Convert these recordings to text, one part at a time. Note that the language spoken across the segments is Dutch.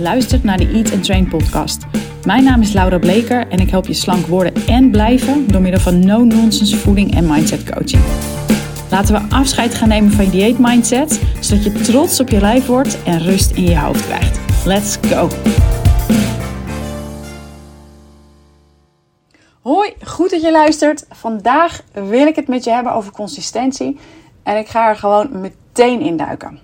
luistert naar de Eat and Train podcast. Mijn naam is Laura Bleker en ik help je slank worden en blijven door middel van no-nonsense voeding en mindset coaching. Laten we afscheid gaan nemen van je dieet mindset, zodat je trots op je lijf wordt en rust in je hoofd krijgt. Let's go! Hoi, goed dat je luistert. Vandaag wil ik het met je hebben over consistentie en ik ga er gewoon meteen in duiken.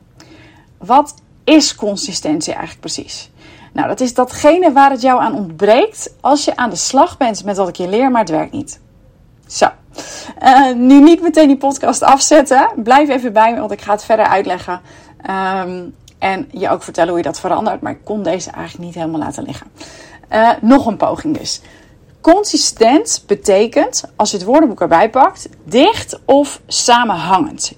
Wat is consistentie eigenlijk precies? Nou, dat is datgene waar het jou aan ontbreekt als je aan de slag bent met wat ik je leer, maar het werkt niet. Zo, uh, nu niet meteen die podcast afzetten. Blijf even bij me, want ik ga het verder uitleggen. Um, en je ook vertellen hoe je dat verandert. Maar ik kon deze eigenlijk niet helemaal laten liggen. Uh, nog een poging dus. Consistent betekent, als je het woordenboek erbij pakt, dicht of samenhangend.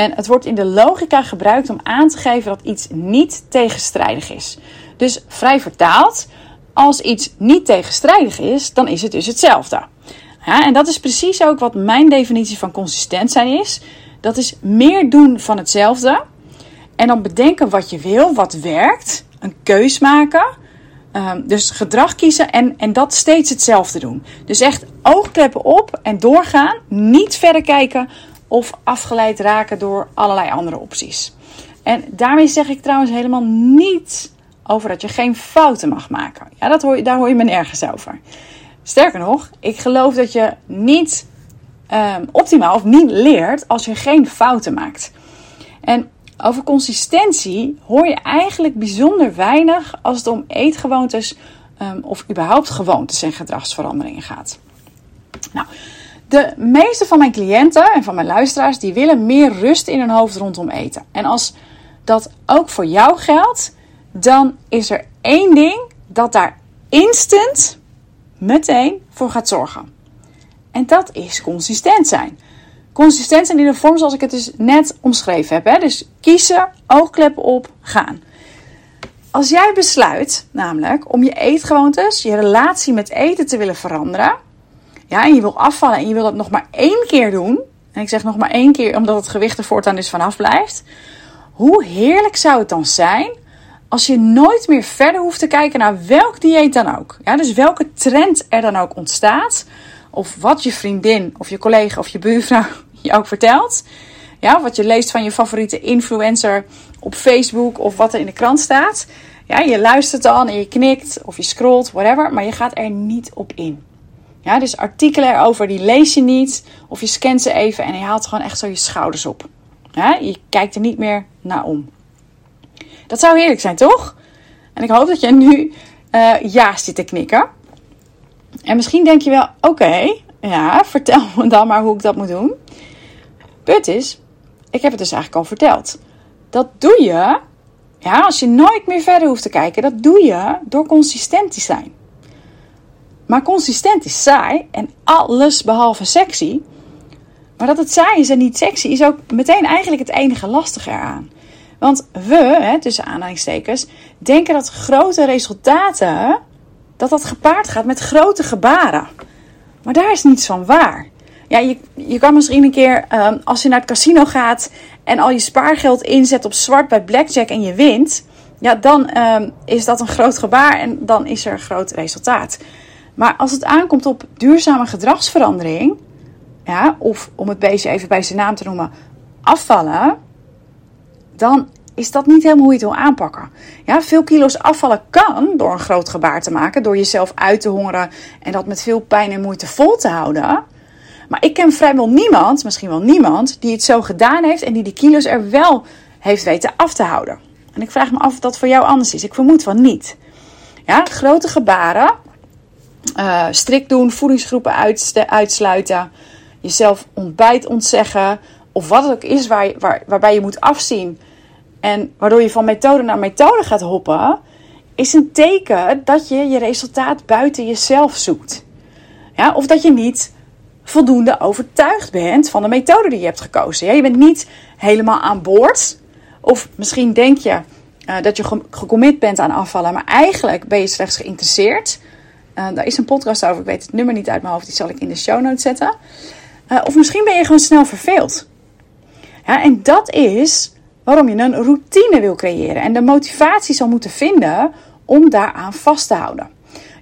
En het wordt in de logica gebruikt om aan te geven dat iets niet tegenstrijdig is. Dus vrij vertaald, als iets niet tegenstrijdig is, dan is het dus hetzelfde. Ja, en dat is precies ook wat mijn definitie van consistent zijn is. Dat is meer doen van hetzelfde. En dan bedenken wat je wil, wat werkt. Een keus maken. Um, dus gedrag kiezen en, en dat steeds hetzelfde doen. Dus echt oogkleppen op en doorgaan. Niet verder kijken of afgeleid raken door allerlei andere opties. En daarmee zeg ik trouwens helemaal niet over dat je geen fouten mag maken. Ja, dat hoor je, daar hoor je me nergens over. Sterker nog, ik geloof dat je niet um, optimaal of niet leert als je geen fouten maakt. En over consistentie hoor je eigenlijk bijzonder weinig als het om eetgewoontes um, of überhaupt gewoontes en gedragsveranderingen gaat. Nou, de meeste van mijn cliënten en van mijn luisteraars die willen meer rust in hun hoofd rondom eten. En als dat ook voor jou geldt, dan is er één ding dat daar instant meteen voor gaat zorgen. En dat is consistent zijn. Consistent zijn in de vorm zoals ik het dus net omschreven heb. Hè? Dus kiezen, oogkleppen op, gaan. Als jij besluit, namelijk, om je eetgewoontes, je relatie met eten te willen veranderen, ja, en je wil afvallen en je wil dat nog maar één keer doen, en ik zeg nog maar één keer omdat het gewicht er voortaan dus vanaf blijft, hoe heerlijk zou het dan zijn als je nooit meer verder hoeft te kijken naar welk dieet dan ook. Ja, dus welke trend er dan ook ontstaat, of wat je vriendin of je collega of je buurvrouw je ook vertelt. Ja, wat je leest van je favoriete influencer op Facebook of wat er in de krant staat. Ja, je luistert dan en je knikt of je scrolt, whatever, maar je gaat er niet op in. Ja, dus artikelen erover, die lees je niet. Of je scant ze even en je haalt gewoon echt zo je schouders op. Ja, je kijkt er niet meer naar om. Dat zou heerlijk zijn, toch? En ik hoop dat je nu uh, ja zit te knikken. En misschien denk je wel, oké, ja, vertel me dan maar hoe ik dat moet doen. Punt is, ik heb het dus eigenlijk al verteld. Dat doe je, ja, als je nooit meer verder hoeft te kijken, dat doe je door consistent te zijn. Maar consistent is saai en alles behalve sexy. Maar dat het saai is en niet sexy is ook meteen eigenlijk het enige lastige eraan. Want we, hè, tussen aanhalingstekens, denken dat grote resultaten, dat dat gepaard gaat met grote gebaren. Maar daar is niets van waar. Ja, je, je kan misschien een keer, um, als je naar het casino gaat en al je spaargeld inzet op zwart bij blackjack en je wint, ja, dan um, is dat een groot gebaar en dan is er een groot resultaat. Maar als het aankomt op duurzame gedragsverandering, ja, of om het beestje even bij zijn naam te noemen, afvallen, dan is dat niet helemaal hoe je het wil aanpakken. Ja, veel kilo's afvallen kan door een groot gebaar te maken, door jezelf uit te hongeren en dat met veel pijn en moeite vol te houden. Maar ik ken vrijwel niemand, misschien wel niemand, die het zo gedaan heeft en die die kilo's er wel heeft weten af te houden. En ik vraag me af of dat voor jou anders is. Ik vermoed van niet. Ja, grote gebaren, uh, strikt doen, voedingsgroepen uitsluiten, jezelf ontbijt ontzeggen, of wat het ook is waar, waar, waarbij je moet afzien en waardoor je van methode naar methode gaat hoppen, is een teken dat je je resultaat buiten jezelf zoekt. Ja, of dat je niet voldoende overtuigd bent van de methode die je hebt gekozen. Ja, je bent niet helemaal aan boord. Of misschien denk je uh, dat je gecommit bent aan afvallen, maar eigenlijk ben je slechts geïnteresseerd. Uh, daar is een podcast over, ik weet het nummer niet uit mijn hoofd, die zal ik in de show notes zetten. Uh, of misschien ben je gewoon snel verveeld. Ja, en dat is waarom je een routine wil creëren en de motivatie zal moeten vinden om daaraan vast te houden.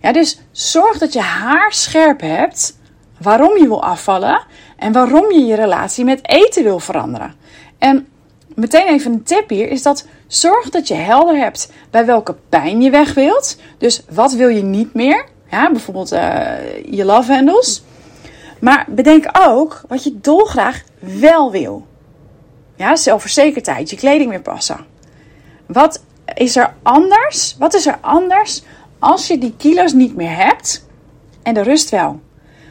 Ja, dus zorg dat je haar scherp hebt waarom je wil afvallen en waarom je je relatie met eten wil veranderen. En meteen even een tip hier is dat zorg dat je helder hebt bij welke pijn je weg wilt. Dus wat wil je niet meer? Ja, bijvoorbeeld uh, je love handles. Maar bedenk ook wat je dolgraag wel wil. Ja, zelfverzekerdheid, je kleding weer passen. Wat is er anders? Wat is er anders als je die kilo's niet meer hebt en de rust wel?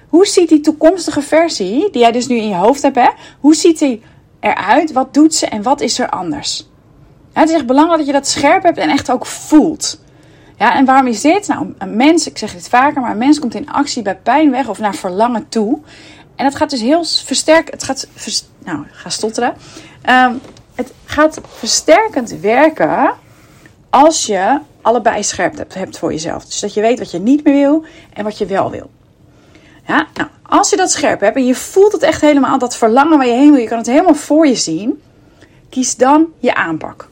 Hoe ziet die toekomstige versie, die jij dus nu in je hoofd hebt, hè? hoe ziet die eruit? Wat doet ze en wat is er anders? Het is echt belangrijk dat je dat scherp hebt en echt ook voelt. Ja, en waarom is dit? Nou, een mens, ik zeg dit vaker, maar een mens komt in actie bij pijn weg of naar verlangen toe. En het gaat dus heel versterken. Het gaat, nou, ga stotteren. Um, het gaat versterkend werken als je allebei scherp hebt, hebt voor jezelf. Dus dat je weet wat je niet meer wil en wat je wel wil. Ja, nou, als je dat scherp hebt en je voelt het echt helemaal, dat verlangen waar je heen wil, je kan het helemaal voor je zien, kies dan je aanpak.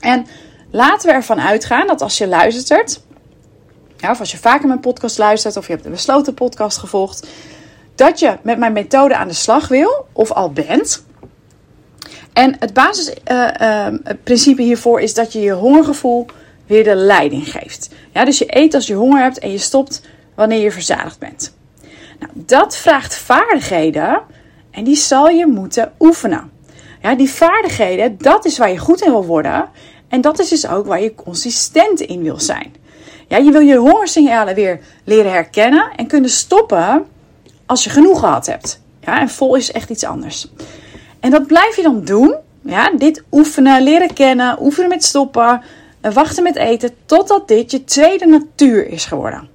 En laten we ervan uitgaan dat als je luistert, ja, of als je vaker mijn podcast luistert of je hebt een besloten podcast gevolgd, dat je met mijn methode aan de slag wil of al bent. En het basisprincipe uh, uh, hiervoor is dat je je hongergevoel weer de leiding geeft. Ja, dus je eet als je honger hebt en je stopt wanneer je verzadigd bent. Nou, dat vraagt vaardigheden en die zal je moeten oefenen. Ja, die vaardigheden, dat is waar je goed in wil worden. En dat is dus ook waar je consistent in wil zijn. Ja, je wil je hongersignalen weer leren herkennen en kunnen stoppen als je genoeg gehad hebt. Ja, en vol is echt iets anders. En dat blijf je dan doen. Ja, dit oefenen, leren kennen, oefenen met stoppen, wachten met eten, totdat dit je tweede natuur is geworden.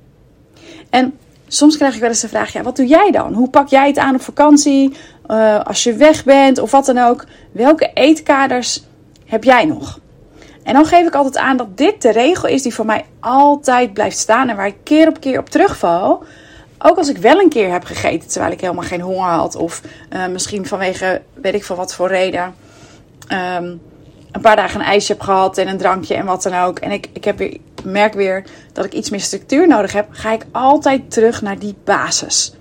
En soms krijg ik wel eens de vraag: ja, wat doe jij dan? Hoe pak jij het aan op vakantie? Uh, als je weg bent of wat dan ook. Welke eetkaders heb jij nog? En dan geef ik altijd aan dat dit de regel is die voor mij altijd blijft staan en waar ik keer op keer op terugval. Ook als ik wel een keer heb gegeten terwijl ik helemaal geen honger had. Of uh, misschien vanwege weet ik van wat voor reden. Um, een paar dagen een ijsje heb gehad en een drankje en wat dan ook. En ik, ik heb weer, merk weer dat ik iets meer structuur nodig heb. Ga ik altijd terug naar die basis.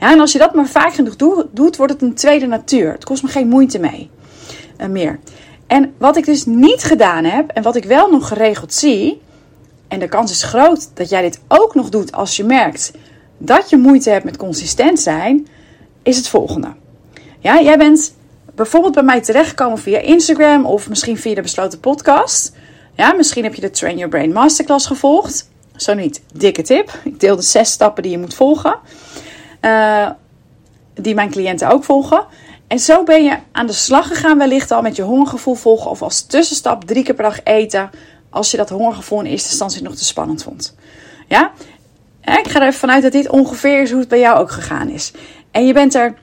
Ja, en als je dat maar vaak genoeg doet, wordt het een tweede natuur. Het kost me geen moeite. Uh, meer. En wat ik dus niet gedaan heb en wat ik wel nog geregeld zie. En de kans is groot dat jij dit ook nog doet als je merkt dat je moeite hebt met consistent zijn, is het volgende. Ja, jij bent bijvoorbeeld bij mij terechtgekomen via Instagram of misschien via de besloten podcast. Ja, misschien heb je de Train Your Brain Masterclass gevolgd. Zo niet, dikke tip. Ik deel de zes stappen die je moet volgen. Uh, die mijn cliënten ook volgen. En zo ben je aan de slag gegaan wellicht al met je hongergevoel volgen. Of als tussenstap drie keer per dag eten. Als je dat hongergevoel in eerste instantie nog te spannend vond. Ja, ik ga er even vanuit dat dit ongeveer is hoe het bij jou ook gegaan is. En je bent er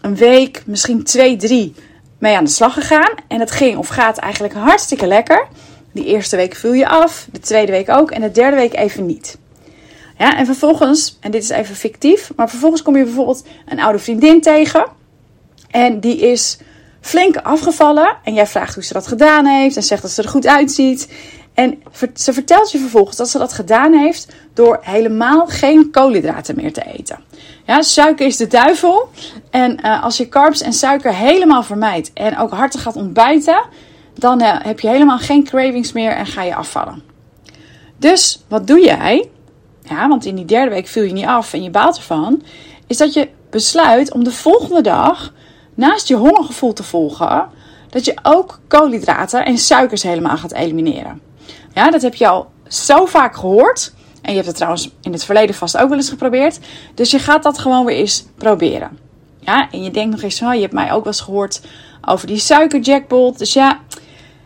een week, misschien twee, drie mee aan de slag gegaan. En het ging of gaat eigenlijk hartstikke lekker. Die eerste week vul je af, de tweede week ook en de derde week even niet. Ja, en vervolgens, en dit is even fictief, maar vervolgens kom je bijvoorbeeld een oude vriendin tegen. En die is flink afgevallen. En jij vraagt hoe ze dat gedaan heeft en zegt dat ze er goed uitziet. En ze vertelt je vervolgens dat ze dat gedaan heeft door helemaal geen koolhydraten meer te eten. Ja, suiker is de duivel. En uh, als je carbs en suiker helemaal vermijdt en ook hartig gaat ontbijten, dan uh, heb je helemaal geen cravings meer en ga je afvallen. Dus wat doe jij? Ja, want in die derde week viel je niet af en je baalt ervan. Is dat je besluit om de volgende dag naast je hongergevoel te volgen, dat je ook koolhydraten en suikers helemaal gaat elimineren. Ja, dat heb je al zo vaak gehoord. En je hebt het trouwens in het verleden vast ook wel eens geprobeerd. Dus je gaat dat gewoon weer eens proberen. Ja, en je denkt nog eens, oh, je hebt mij ook wel eens gehoord over die suikerjackpot. Dus ja,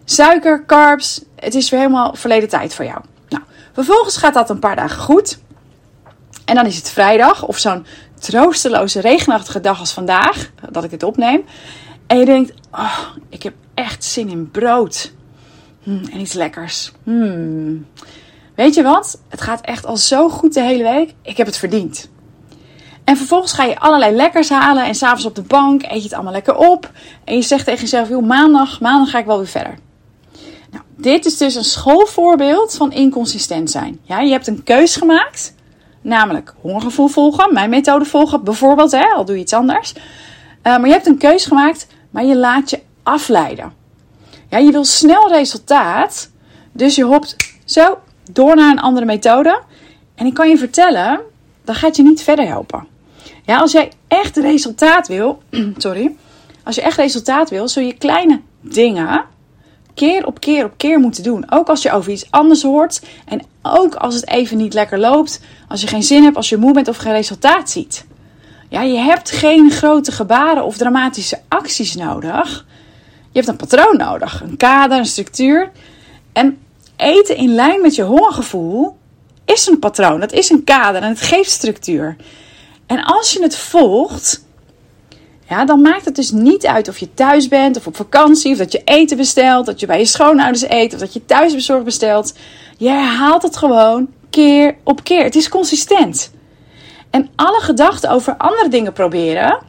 suiker, carbs, het is weer helemaal verleden tijd voor jou. Nou, vervolgens gaat dat een paar dagen goed. En dan is het vrijdag of zo'n troosteloze regenachtige dag als vandaag, dat ik dit opneem. En je denkt, oh, ik heb echt zin in brood. Hmm, en iets lekkers. Hmm. Weet je wat? Het gaat echt al zo goed de hele week. Ik heb het verdiend. En vervolgens ga je allerlei lekkers halen. En s'avonds op de bank eet je het allemaal lekker op. En je zegt tegen jezelf, joh, maandag, maandag ga ik wel weer verder. Nou, dit is dus een schoolvoorbeeld van inconsistent zijn. Ja, je hebt een keus gemaakt, namelijk hongergevoel volgen, mijn methode volgen bijvoorbeeld, hè, al doe je iets anders. Uh, maar je hebt een keus gemaakt, maar je laat je afleiden. Ja, je wil snel resultaat, dus je hopt zo door naar een andere methode. En ik kan je vertellen, dat gaat je niet verder helpen. Ja, als jij echt resultaat wil, sorry, als je echt resultaat wil, zul je kleine dingen keer op keer op keer moeten doen. Ook als je over iets anders hoort en ook als het even niet lekker loopt, als je geen zin hebt, als je moe bent of geen resultaat ziet. Ja, je hebt geen grote gebaren of dramatische acties nodig. Je hebt een patroon nodig, een kader, een structuur. En eten in lijn met je hongergevoel is een patroon, dat is een kader en het geeft structuur. En als je het volgt, ja, dan maakt het dus niet uit of je thuis bent of op vakantie, of dat je eten bestelt, dat je bij je schoonouders eet, of dat je thuis bezorgd bestelt. Je herhaalt het gewoon keer op keer. Het is consistent. En alle gedachten over andere dingen proberen,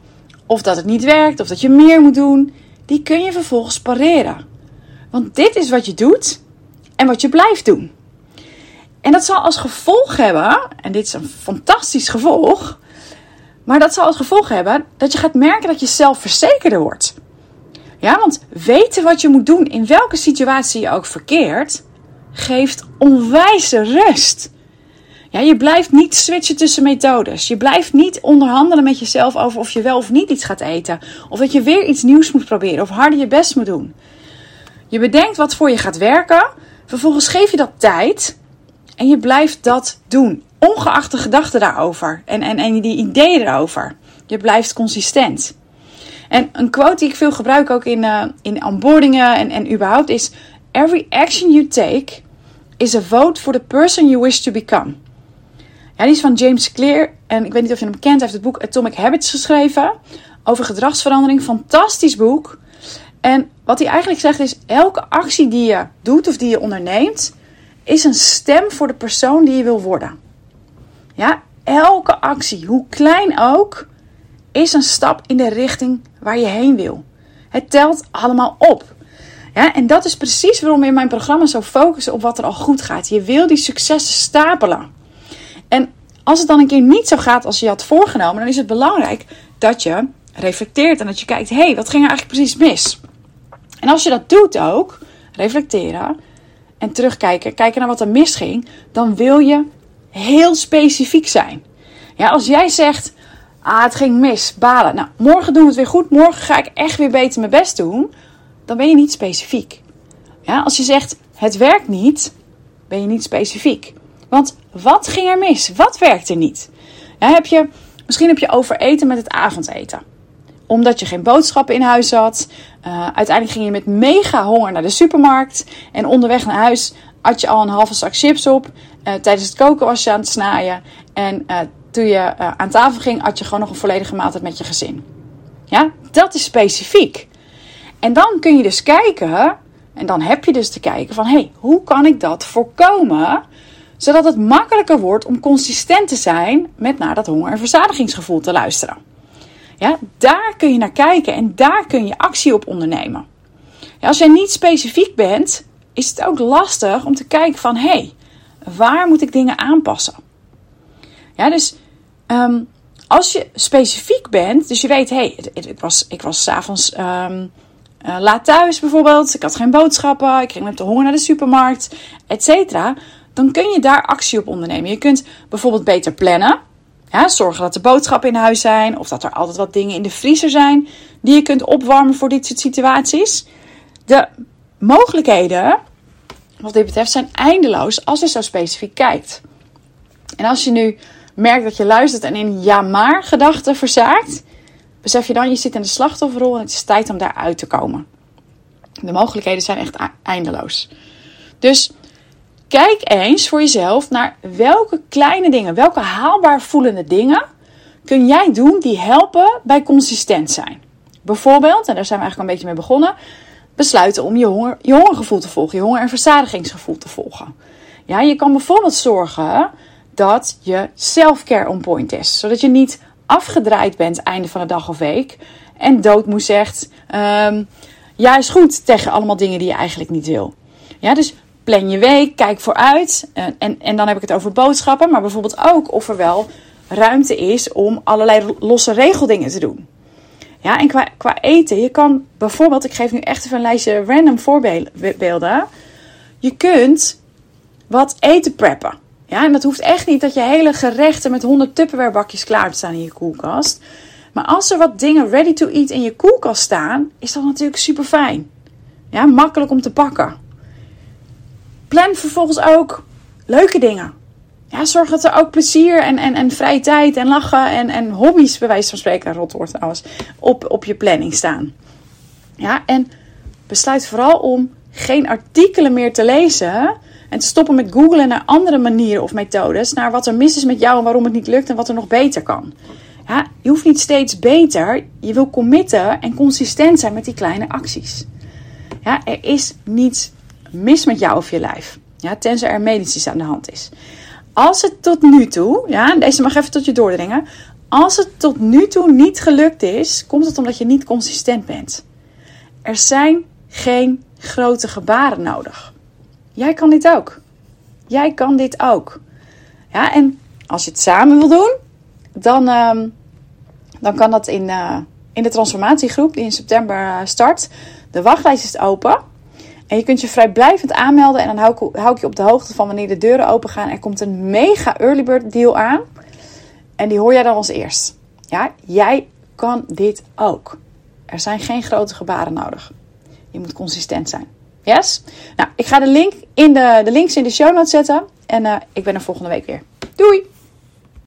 of dat het niet werkt, of dat je meer moet doen, die kun je vervolgens pareren. Want dit is wat je doet en wat je blijft doen. En dat zal als gevolg hebben, en dit is een fantastisch gevolg, maar dat zal als gevolg hebben dat je gaat merken dat je zelfverzekerder wordt. Ja, want weten wat je moet doen in welke situatie je ook verkeert, geeft onwijze rust. Ja, je blijft niet switchen tussen methodes. Je blijft niet onderhandelen met jezelf over of je wel of niet iets gaat eten. Of dat je weer iets nieuws moet proberen of harder je best moet doen. Je bedenkt wat voor je gaat werken. Vervolgens geef je dat tijd. En je blijft dat doen. Ongeacht de gedachten daarover. En, en, en die ideeën erover. Je blijft consistent. En een quote die ik veel gebruik ook in, uh, in onboardingen en, en überhaupt is... Every action you take is a vote for the person you wish to become. Ja, die is van James Clear. En ik weet niet of je hem kent. Hij heeft het boek Atomic Habits geschreven. Over gedragsverandering. Fantastisch boek. En wat hij eigenlijk zegt is: elke actie die je doet of die je onderneemt, is een stem voor de persoon die je wil worden. Ja, elke actie, hoe klein ook, is een stap in de richting waar je heen wil. Het telt allemaal op. Ja, en dat is precies waarom we in mijn programma zo focussen op wat er al goed gaat. Je wil die successen stapelen. En als het dan een keer niet zo gaat als je had voorgenomen, dan is het belangrijk dat je reflecteert en dat je kijkt: hé, hey, wat ging er eigenlijk precies mis? En als je dat doet ook, reflecteren en terugkijken, kijken naar wat er misging, dan wil je heel specifiek zijn. Ja, als jij zegt: ah, het ging mis, balen. Nou, morgen doen we het weer goed, morgen ga ik echt weer beter mijn best doen, dan ben je niet specifiek. Ja, als je zegt: het werkt niet, ben je niet specifiek. Want wat ging er mis? Wat werkte niet? Ja, heb je, misschien heb je overeten met het avondeten. Omdat je geen boodschappen in huis had. Uh, uiteindelijk ging je met mega honger naar de supermarkt. En onderweg naar huis had je al een halve zak chips op. Uh, tijdens het koken was je aan het snijden. En uh, toen je aan tafel ging, had je gewoon nog een volledige maaltijd met je gezin. Ja, dat is specifiek. En dan kun je dus kijken, en dan heb je dus te kijken van, hé, hey, hoe kan ik dat voorkomen zodat het makkelijker wordt om consistent te zijn met naar dat honger- en verzadigingsgevoel te luisteren. Ja, daar kun je naar kijken en daar kun je actie op ondernemen. Ja, als jij niet specifiek bent, is het ook lastig om te kijken van hé, hey, waar moet ik dingen aanpassen? Ja, dus um, als je specifiek bent, dus je weet, hé, hey, ik was, ik was s'avonds um, laat thuis bijvoorbeeld, ik had geen boodschappen, ik ging met de honger naar de supermarkt, et dan kun je daar actie op ondernemen. Je kunt bijvoorbeeld beter plannen. Ja, zorgen dat er boodschappen in huis zijn. Of dat er altijd wat dingen in de vriezer zijn die je kunt opwarmen voor dit soort situaties. De mogelijkheden, wat dit betreft, zijn eindeloos als je zo specifiek kijkt. En als je nu merkt dat je luistert en in ja maar gedachten verzaakt, besef je dan je zit in de slachtofferrol en het is tijd om daaruit te komen. De mogelijkheden zijn echt eindeloos. Dus Kijk eens voor jezelf naar welke kleine dingen, welke haalbaar voelende dingen kun jij doen die helpen bij consistent zijn. Bijvoorbeeld, en daar zijn we eigenlijk een beetje mee begonnen, besluiten om je, honger, je hongergevoel te volgen, je honger- en verzadigingsgevoel te volgen. Ja, je kan bijvoorbeeld zorgen dat je self-care on point is, zodat je niet afgedraaid bent einde van de dag of week en doodmoe zegt: um, ja, is goed tegen allemaal dingen die je eigenlijk niet wil. Ja, dus plan je week, kijk vooruit. En, en, en dan heb ik het over boodschappen, maar bijvoorbeeld ook of er wel ruimte is om allerlei losse regeldingen te doen. Ja, en qua, qua eten, je kan bijvoorbeeld, ik geef nu echt even een lijstje random voorbeelden. Je kunt wat eten preppen. Ja, en dat hoeft echt niet dat je hele gerechten met 100 Tupperware bakjes klaar staan in je koelkast. Maar als er wat dingen ready to eat in je koelkast staan, is dat natuurlijk super fijn. Ja, makkelijk om te pakken. Plan vervolgens ook leuke dingen. Ja, zorg dat er ook plezier en, en, en vrije tijd en lachen en, en hobby's, bij wijze van spreken, rotwoord trouwens, op, op je planning staan. Ja, en besluit vooral om geen artikelen meer te lezen en te stoppen met googlen naar andere manieren of methodes, naar wat er mis is met jou en waarom het niet lukt en wat er nog beter kan. Ja, je hoeft niet steeds beter, je wil committen en consistent zijn met die kleine acties. Ja, er is niets mis met jou of je lijf. Ja, tenzij er medisch aan de hand is. Als het tot nu toe, ja, deze mag even tot je doordringen. Als het tot nu toe niet gelukt is, komt het omdat je niet consistent bent. Er zijn geen grote gebaren nodig. Jij kan dit ook. Jij kan dit ook. Ja, en als je het samen wil doen, dan, uh, dan kan dat in, uh, in de transformatiegroep die in september eh, start. De wachtlijst is open. En je kunt je vrijblijvend aanmelden en dan hou ik, je op de hoogte van wanneer de deuren open gaan. Er komt een mega early bird deal aan. En die hoor jij dan als eerst. Ja, jij kan dit ook. Er zijn geen grote gebaren nodig. Je moet consistent zijn. Yes? Nou, ik ga de, link in de, de links in de show notes zetten. En uh, ik ben er volgende week weer. Doei!